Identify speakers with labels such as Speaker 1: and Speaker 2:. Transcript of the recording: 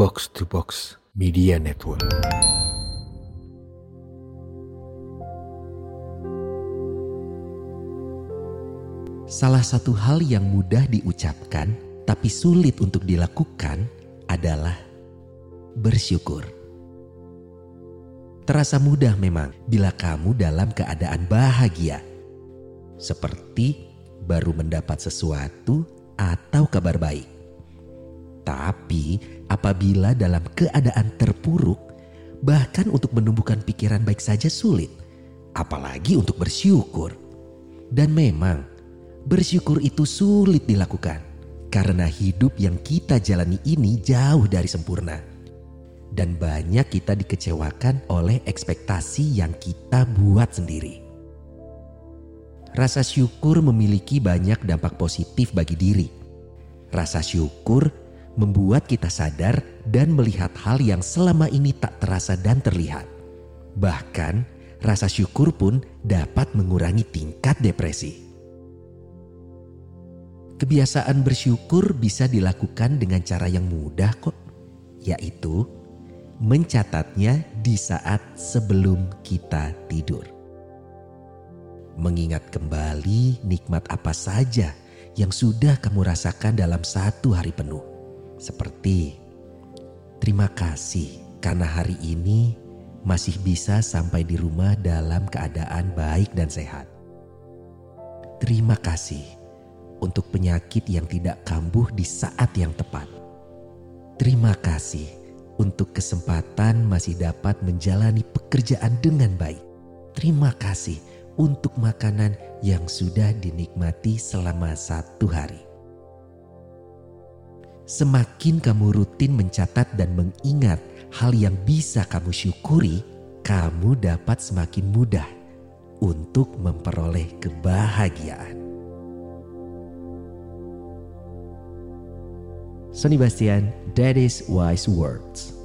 Speaker 1: Box to Box Media Network.
Speaker 2: Salah satu hal yang mudah diucapkan tapi sulit untuk dilakukan adalah bersyukur. Terasa mudah memang bila kamu dalam keadaan bahagia. Seperti baru mendapat sesuatu atau kabar baik. Tapi apabila dalam keadaan terpuruk, bahkan untuk menumbuhkan pikiran baik saja sulit, apalagi untuk bersyukur. Dan memang bersyukur itu sulit dilakukan karena hidup yang kita jalani ini jauh dari sempurna. Dan banyak kita dikecewakan oleh ekspektasi yang kita buat sendiri. Rasa syukur memiliki banyak dampak positif bagi diri. Rasa syukur membuat kita sadar dan melihat hal yang selama ini tak terasa dan terlihat. Bahkan, rasa syukur pun dapat mengurangi tingkat depresi. Kebiasaan bersyukur bisa dilakukan dengan cara yang mudah kok, yaitu mencatatnya di saat sebelum kita tidur. Mengingat kembali nikmat apa saja yang sudah kamu rasakan dalam satu hari penuh. Seperti terima kasih karena hari ini masih bisa sampai di rumah dalam keadaan baik dan sehat. Terima kasih untuk penyakit yang tidak kambuh di saat yang tepat. Terima kasih untuk kesempatan masih dapat menjalani pekerjaan dengan baik. Terima kasih untuk makanan yang sudah dinikmati selama satu hari. Semakin kamu rutin mencatat dan mengingat hal yang bisa kamu syukuri, kamu dapat semakin mudah untuk memperoleh kebahagiaan. Sonny Bastian, That is Wise Words.